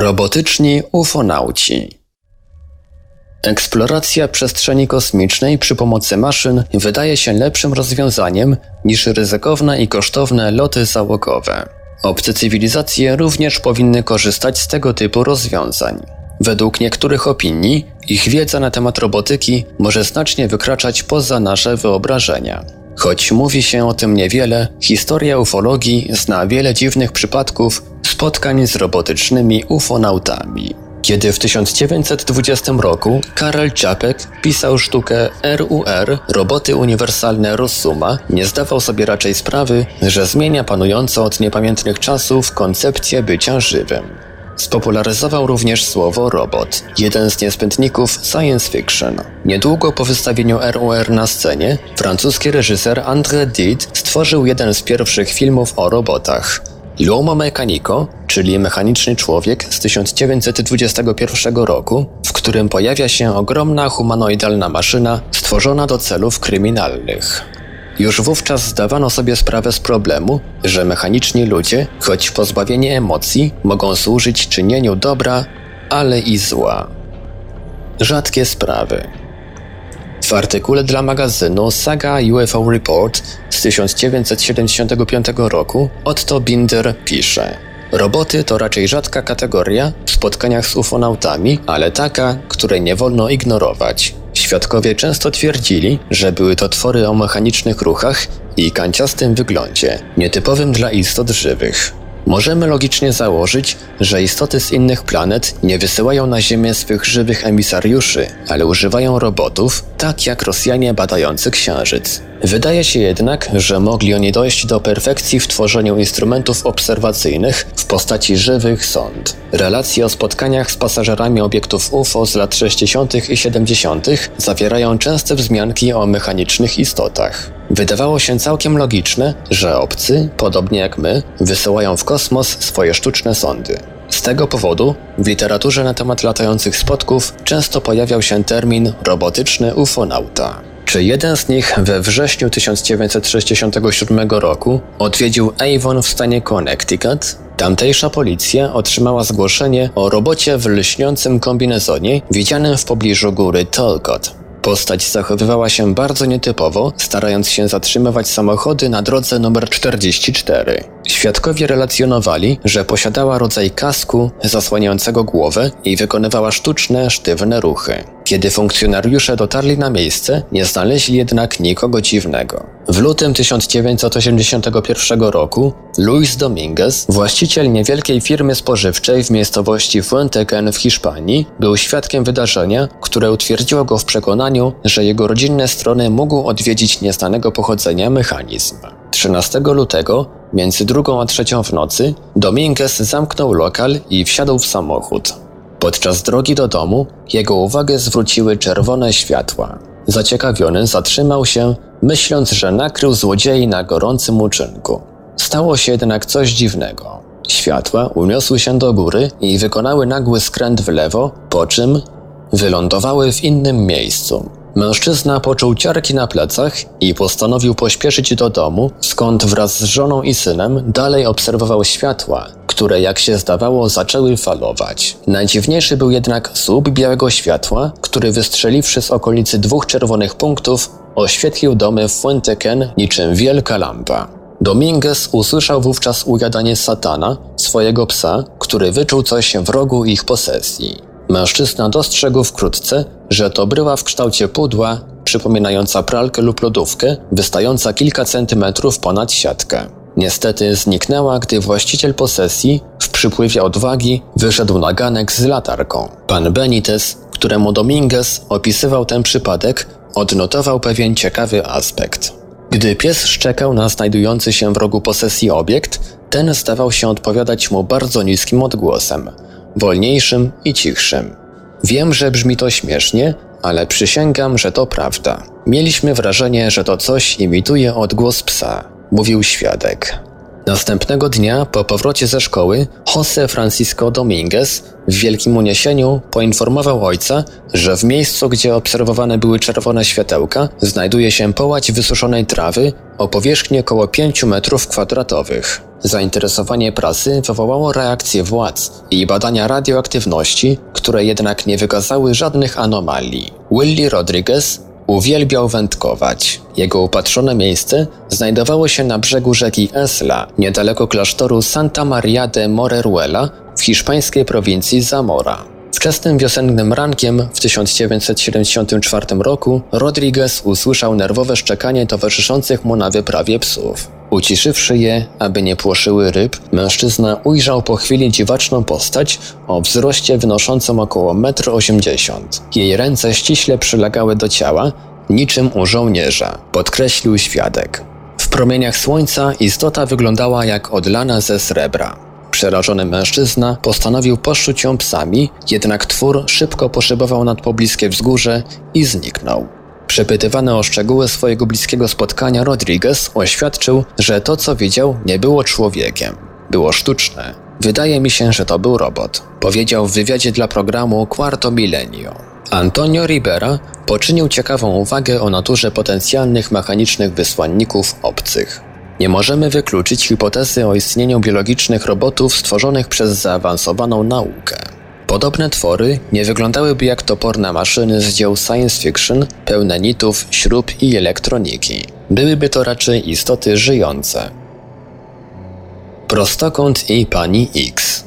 Robotyczni ufonauci. Eksploracja przestrzeni kosmicznej przy pomocy maszyn wydaje się lepszym rozwiązaniem niż ryzykowne i kosztowne loty załogowe. Obce cywilizacje również powinny korzystać z tego typu rozwiązań. Według niektórych opinii, ich wiedza na temat robotyki może znacznie wykraczać poza nasze wyobrażenia. Choć mówi się o tym niewiele, historia ufologii zna wiele dziwnych przypadków spotkań z robotycznymi ufonautami. Kiedy w 1920 roku Karel Czapek pisał sztukę RUR, roboty uniwersalne Rossuma, nie zdawał sobie raczej sprawy, że zmienia panującą od niepamiętnych czasów koncepcję bycia żywym. Spopularyzował również słowo robot, jeden z niezbędników science fiction. Niedługo po wystawieniu RUR na scenie, francuski reżyser André Dide stworzył jeden z pierwszych filmów o robotach. L'Uomo Meccanico, czyli Mechaniczny Człowiek z 1921 roku, w którym pojawia się ogromna humanoidalna maszyna stworzona do celów kryminalnych. Już wówczas zdawano sobie sprawę z problemu, że mechaniczni ludzie, choć pozbawieni emocji, mogą służyć czynieniu dobra, ale i zła. Rzadkie sprawy. W artykule dla magazynu Saga UFO Report z 1975 roku Otto Binder pisze Roboty to raczej rzadka kategoria w spotkaniach z ufonautami, ale taka, której nie wolno ignorować. Świadkowie często twierdzili, że były to twory o mechanicznych ruchach i kanciastym wyglądzie, nietypowym dla istot żywych. Możemy logicznie założyć, że istoty z innych planet nie wysyłają na Ziemię swych żywych emisariuszy, ale używają robotów, tak jak Rosjanie badający Księżyc. Wydaje się jednak, że mogli oni dojść do perfekcji w tworzeniu instrumentów obserwacyjnych w postaci żywych sond. Relacje o spotkaniach z pasażerami obiektów UFO z lat 60. i 70. zawierają częste wzmianki o mechanicznych istotach. Wydawało się całkiem logiczne, że obcy, podobnie jak my, wysyłają w kosmos swoje sztuczne sondy. Z tego powodu w literaturze na temat latających spotków często pojawiał się termin robotyczny ufonauta. Czy jeden z nich we wrześniu 1967 roku odwiedził Avon w stanie Connecticut? Tamtejsza policja otrzymała zgłoszenie o robocie w lśniącym kombinezonie widzianym w pobliżu góry Talcott. Postać zachowywała się bardzo nietypowo, starając się zatrzymywać samochody na drodze numer 44. Świadkowie relacjonowali, że posiadała rodzaj kasku zasłaniającego głowę i wykonywała sztuczne, sztywne ruchy. Kiedy funkcjonariusze dotarli na miejsce, nie znaleźli jednak nikogo dziwnego. W lutym 1981 roku Luis Dominguez, właściciel niewielkiej firmy spożywczej w miejscowości Fuenteken w Hiszpanii, był świadkiem wydarzenia, które utwierdziło go w przekonaniu, że jego rodzinne strony mógł odwiedzić nieznanego pochodzenia mechanizm. 13 lutego, między drugą a trzecią w nocy, Dominguez zamknął lokal i wsiadł w samochód. Podczas drogi do domu jego uwagę zwróciły czerwone światła. Zaciekawiony zatrzymał się, myśląc, że nakrył złodziei na gorącym uczynku. Stało się jednak coś dziwnego. Światła uniosły się do góry i wykonały nagły skręt w lewo, po czym wylądowały w innym miejscu. Mężczyzna poczuł ciarki na plecach i postanowił pośpieszyć do domu, skąd wraz z żoną i synem dalej obserwował światła, które jak się zdawało zaczęły falować. Najdziwniejszy był jednak słup białego światła, który wystrzeliwszy z okolicy dwóch czerwonych punktów, oświetlił domy w Fuenteken niczym wielka lampa. Dominguez usłyszał wówczas ujadanie satana, swojego psa, który wyczuł coś w rogu ich posesji. Mężczyzna dostrzegł wkrótce, że to bryła w kształcie pudła, przypominająca pralkę lub lodówkę, wystająca kilka centymetrów ponad siatkę. Niestety zniknęła, gdy właściciel posesji, w przypływie odwagi, wyszedł na ganek z latarką. Pan Benitez, któremu Dominguez opisywał ten przypadek, odnotował pewien ciekawy aspekt. Gdy pies szczekał na znajdujący się w rogu posesji obiekt, ten zdawał się odpowiadać mu bardzo niskim odgłosem, wolniejszym i cichszym. Wiem, że brzmi to śmiesznie, ale przysięgam, że to prawda. Mieliśmy wrażenie, że to coś imituje odgłos psa, mówił świadek. Następnego dnia, po powrocie ze szkoły, Jose Francisco Dominguez w wielkim uniesieniu poinformował ojca, że w miejscu, gdzie obserwowane były czerwone światełka, znajduje się połać wysuszonej trawy o powierzchni około 5 metrów kwadratowych. Zainteresowanie prasy wywołało reakcję władz i badania radioaktywności, które jednak nie wykazały żadnych anomalii. Willie Rodriguez uwielbiał wędkować. Jego upatrzone miejsce znajdowało się na brzegu rzeki Esla, niedaleko klasztoru Santa Maria de Moreruela w hiszpańskiej prowincji Zamora. Wczesnym wiosennym rankiem w 1974 roku Rodriguez usłyszał nerwowe szczekanie towarzyszących mu na wyprawie psów. Uciszywszy je, aby nie płoszyły ryb, mężczyzna ujrzał po chwili dziwaczną postać o wzroście wynoszącym około 1,80 m. Jej ręce ściśle przylegały do ciała, niczym u żołnierza, podkreślił świadek. W promieniach słońca istota wyglądała jak odlana ze srebra. Przerażony mężczyzna postanowił poszuć ją psami, jednak twór szybko poszybował nad pobliskie wzgórze i zniknął. Przepytywany o szczegóły swojego bliskiego spotkania Rodriguez oświadczył, że to co widział nie było człowiekiem. Było sztuczne. Wydaje mi się, że to był robot, powiedział w wywiadzie dla programu Quarto Milenio. Antonio Ribera poczynił ciekawą uwagę o naturze potencjalnych mechanicznych wysłanników obcych. Nie możemy wykluczyć hipotezy o istnieniu biologicznych robotów stworzonych przez zaawansowaną naukę. Podobne twory nie wyglądałyby jak toporne maszyny z dzieł science fiction, pełne nitów, śrub i elektroniki. Byłyby to raczej istoty żyjące. Prostokąt i pani X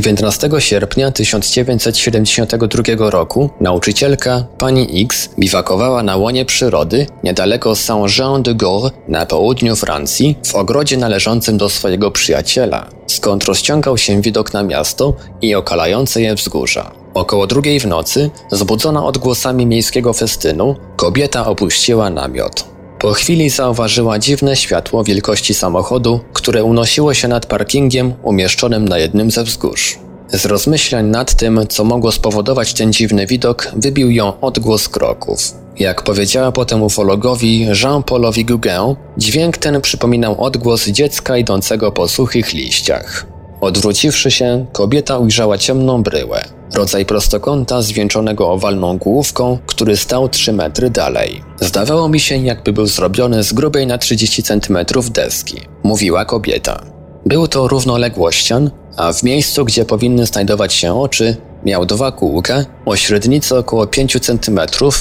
19 sierpnia 1972 roku nauczycielka pani X biwakowała na łonie przyrody niedaleko Saint-Jean-de-Gore na południu Francji w ogrodzie należącym do swojego przyjaciela, skąd rozciągał się widok na miasto i okalające je wzgórza. Około drugiej w nocy, zbudzona odgłosami miejskiego festynu, kobieta opuściła namiot. Po chwili zauważyła dziwne światło wielkości samochodu, które unosiło się nad parkingiem umieszczonym na jednym ze wzgórz. Z rozmyślań nad tym, co mogło spowodować ten dziwny widok, wybił ją odgłos kroków. Jak powiedziała potem ufologowi Jean-Paulowi Gauguin, dźwięk ten przypominał odgłos dziecka idącego po suchych liściach. Odwróciwszy się, kobieta ujrzała ciemną bryłę rodzaj prostokąta zwieńczonego owalną główką, który stał 3 metry dalej. Zdawało mi się, jakby był zrobiony z grubej na 30 cm deski, mówiła kobieta. Był to równoległościan, a w miejscu, gdzie powinny znajdować się oczy, miał dwa kółka o średnicy około 5 cm,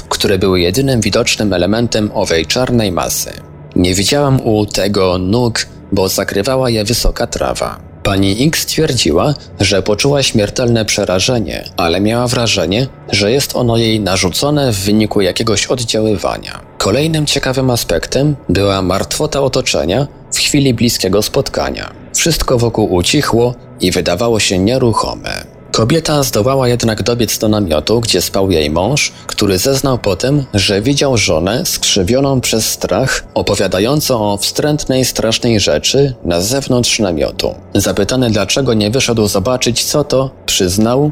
które były jedynym widocznym elementem owej czarnej masy. Nie widziałam u tego nóg, bo zakrywała je wysoka trawa. Pani X twierdziła, że poczuła śmiertelne przerażenie, ale miała wrażenie, że jest ono jej narzucone w wyniku jakiegoś oddziaływania. Kolejnym ciekawym aspektem była martwota otoczenia w chwili bliskiego spotkania. Wszystko wokół ucichło i wydawało się nieruchome. Kobieta zdołała jednak dobiec do namiotu, gdzie spał jej mąż, który zeznał potem, że widział żonę skrzywioną przez strach, opowiadającą o wstrętnej, strasznej rzeczy na zewnątrz namiotu. Zapytany dlaczego nie wyszedł zobaczyć co to, przyznał,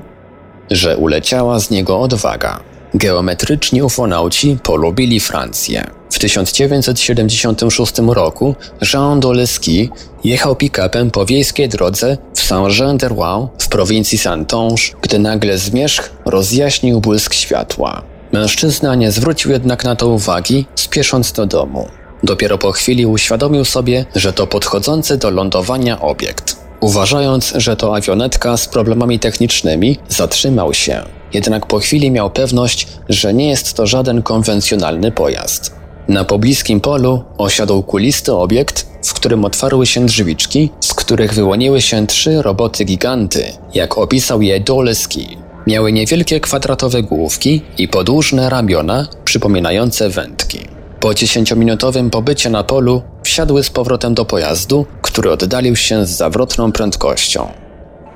że uleciała z niego odwaga. Geometryczni ufonauci polubili Francję. W 1976 roku Jean Doleski jechał pick-upem po wiejskiej drodze w Saint-Jean-de-Rouen w prowincji Saintonge, gdy nagle zmierzch rozjaśnił błysk światła. Mężczyzna nie zwrócił jednak na to uwagi, spiesząc do domu. Dopiero po chwili uświadomił sobie, że to podchodzący do lądowania obiekt. Uważając, że to awionetka z problemami technicznymi, zatrzymał się. Jednak po chwili miał pewność, że nie jest to żaden konwencjonalny pojazd. Na pobliskim polu osiadł kulisty obiekt, w którym otwarły się drzwiczki, z których wyłoniły się trzy roboty giganty, jak opisał je Doleski. Miały niewielkie kwadratowe główki i podłużne ramiona przypominające wędki. Po dziesięciominutowym pobycie na polu wsiadły z powrotem do pojazdu, który oddalił się z zawrotną prędkością.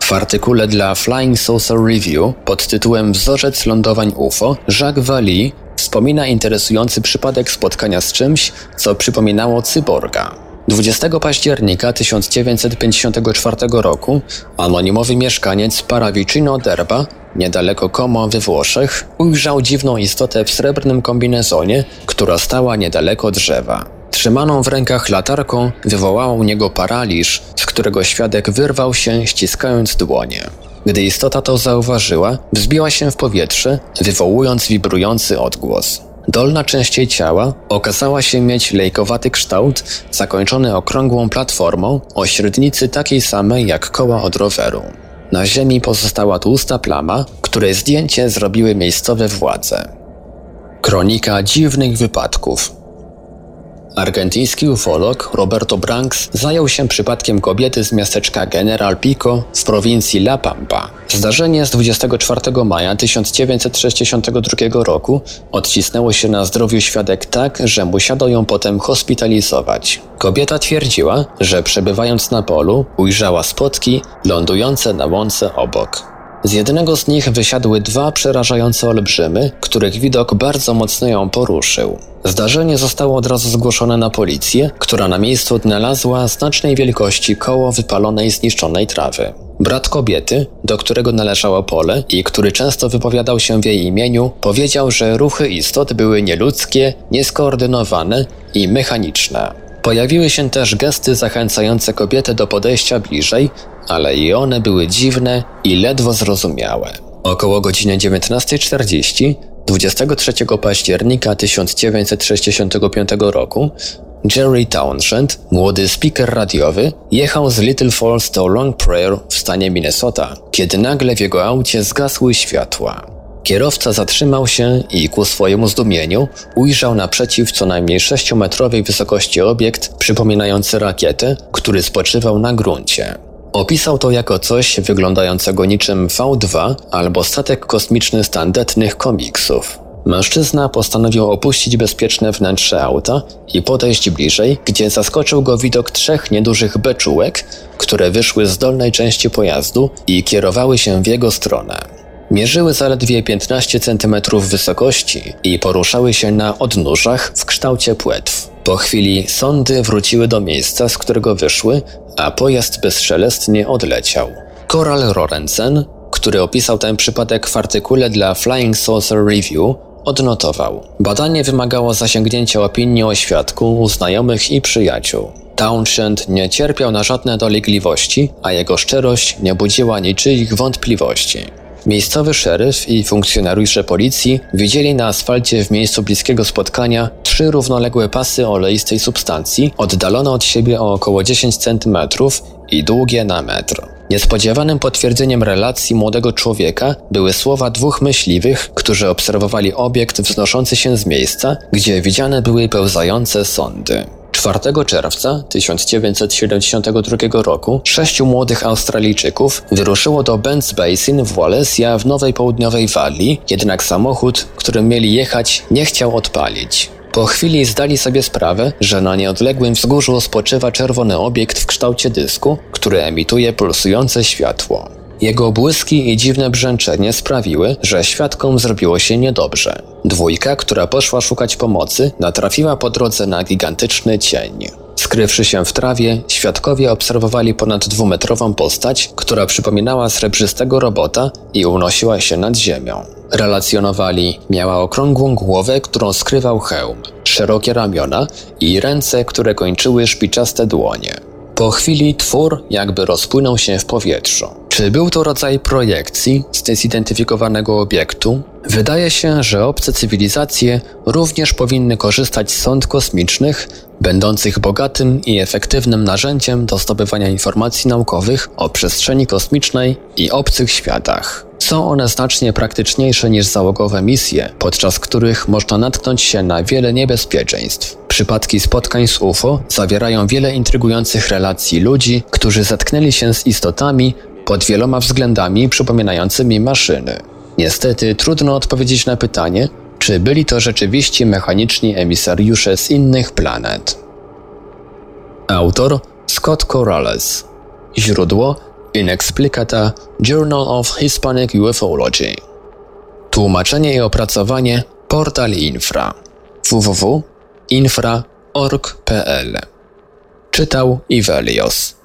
W artykule dla Flying Saucer Review pod tytułem Wzorzec lądowań UFO Jacques Vallée wspomina interesujący przypadek spotkania z czymś, co przypominało cyborga. 20 października 1954 roku anonimowy mieszkaniec Paravicino d'Erba, niedaleko Como we Włoszech, ujrzał dziwną istotę w srebrnym kombinezonie, która stała niedaleko drzewa. Trzymaną w rękach latarką wywołała u niego paraliż, z którego świadek wyrwał się ściskając dłonie. Gdy istota to zauważyła, wzbiła się w powietrze, wywołując wibrujący odgłos. Dolna część jej ciała okazała się mieć lejkowaty kształt, zakończony okrągłą platformą o średnicy takiej samej jak koła od roweru. Na ziemi pozostała tłusta plama, której zdjęcie zrobiły miejscowe władze. Kronika dziwnych wypadków Argentyński ufolog Roberto Branks zajął się przypadkiem kobiety z miasteczka General Pico w prowincji La Pampa. Zdarzenie z 24 maja 1962 roku odcisnęło się na zdrowiu świadek tak, że musiano ją potem hospitalizować. Kobieta twierdziła, że przebywając na polu ujrzała spotki lądujące na łące obok. Z jednego z nich wysiadły dwa przerażające olbrzymy, których widok bardzo mocno ją poruszył. Zdarzenie zostało od razu zgłoszone na policję, która na miejscu odnalazła znacznej wielkości koło wypalonej zniszczonej trawy. Brat kobiety, do którego należało pole i który często wypowiadał się w jej imieniu, powiedział, że ruchy istot były nieludzkie, nieskoordynowane i mechaniczne. Pojawiły się też gesty zachęcające kobietę do podejścia bliżej, ale i one były dziwne i ledwo zrozumiałe. Około godziny 19.40 23 października 1965 roku Jerry Townshend, młody speaker radiowy, jechał z Little Falls do Long Prairie w stanie Minnesota, kiedy nagle w jego aucie zgasły światła. Kierowca zatrzymał się i ku swojemu zdumieniu ujrzał naprzeciw co najmniej 6-metrowej wysokości obiekt przypominający rakietę, który spoczywał na gruncie. Opisał to jako coś wyglądającego niczym V2 albo statek kosmiczny z tandetnych komiksów. Mężczyzna postanowił opuścić bezpieczne wnętrze auta i podejść bliżej, gdzie zaskoczył go widok trzech niedużych beczułek, które wyszły z dolnej części pojazdu i kierowały się w jego stronę. Mierzyły zaledwie 15 cm wysokości i poruszały się na odnóżach w kształcie płetw. Po chwili sądy wróciły do miejsca, z którego wyszły, a pojazd bezszelestnie odleciał. Coral Lorenzen, który opisał ten przypadek w artykule dla Flying Saucer Review, odnotował. Badanie wymagało zasięgnięcia opinii o świadku znajomych i przyjaciół. Townshend nie cierpiał na żadne dolegliwości, a jego szczerość nie budziła niczyich wątpliwości. Miejscowy szeryf i funkcjonariusze policji widzieli na asfalcie w miejscu bliskiego spotkania trzy równoległe pasy oleistej substancji, oddalone od siebie o około 10 cm i długie na metr. Niespodziewanym potwierdzeniem relacji młodego człowieka były słowa dwóch myśliwych, którzy obserwowali obiekt wznoszący się z miejsca, gdzie widziane były pełzające sądy. 4 czerwca 1972 roku sześciu młodych Australijczyków wyruszyło do Benz Basin w Wallacea w Nowej Południowej Walii, jednak samochód, którym mieli jechać, nie chciał odpalić. Po chwili zdali sobie sprawę, że na nieodległym wzgórzu spoczywa czerwony obiekt w kształcie dysku, który emituje pulsujące światło. Jego błyski i dziwne brzęczenie sprawiły, że świadkom zrobiło się niedobrze. Dwójka, która poszła szukać pomocy, natrafiła po drodze na gigantyczny cień. Skrywszy się w trawie, świadkowie obserwowali ponad dwumetrową postać, która przypominała srebrzystego robota i unosiła się nad ziemią. Relacjonowali, miała okrągłą głowę, którą skrywał hełm, szerokie ramiona i ręce, które kończyły szpiczaste dłonie. Po chwili twór jakby rozpłynął się w powietrzu. Czy był to rodzaj projekcji z niezidentyfikowanego obiektu? Wydaje się, że obce cywilizacje również powinny korzystać z sąd kosmicznych, będących bogatym i efektywnym narzędziem do zdobywania informacji naukowych o przestrzeni kosmicznej i obcych światach. Są one znacznie praktyczniejsze niż załogowe misje, podczas których można natknąć się na wiele niebezpieczeństw. Przypadki spotkań z UFO zawierają wiele intrygujących relacji ludzi, którzy zetknęli się z istotami pod wieloma względami przypominającymi maszyny. Niestety trudno odpowiedzieć na pytanie, czy byli to rzeczywiście mechaniczni emisariusze z innych planet. Autor Scott Corrales Źródło Inexplicata Journal of Hispanic Ufology. Tłumaczenie i opracowanie Portal Infra. www.infra.org.pl Czytał Ivelios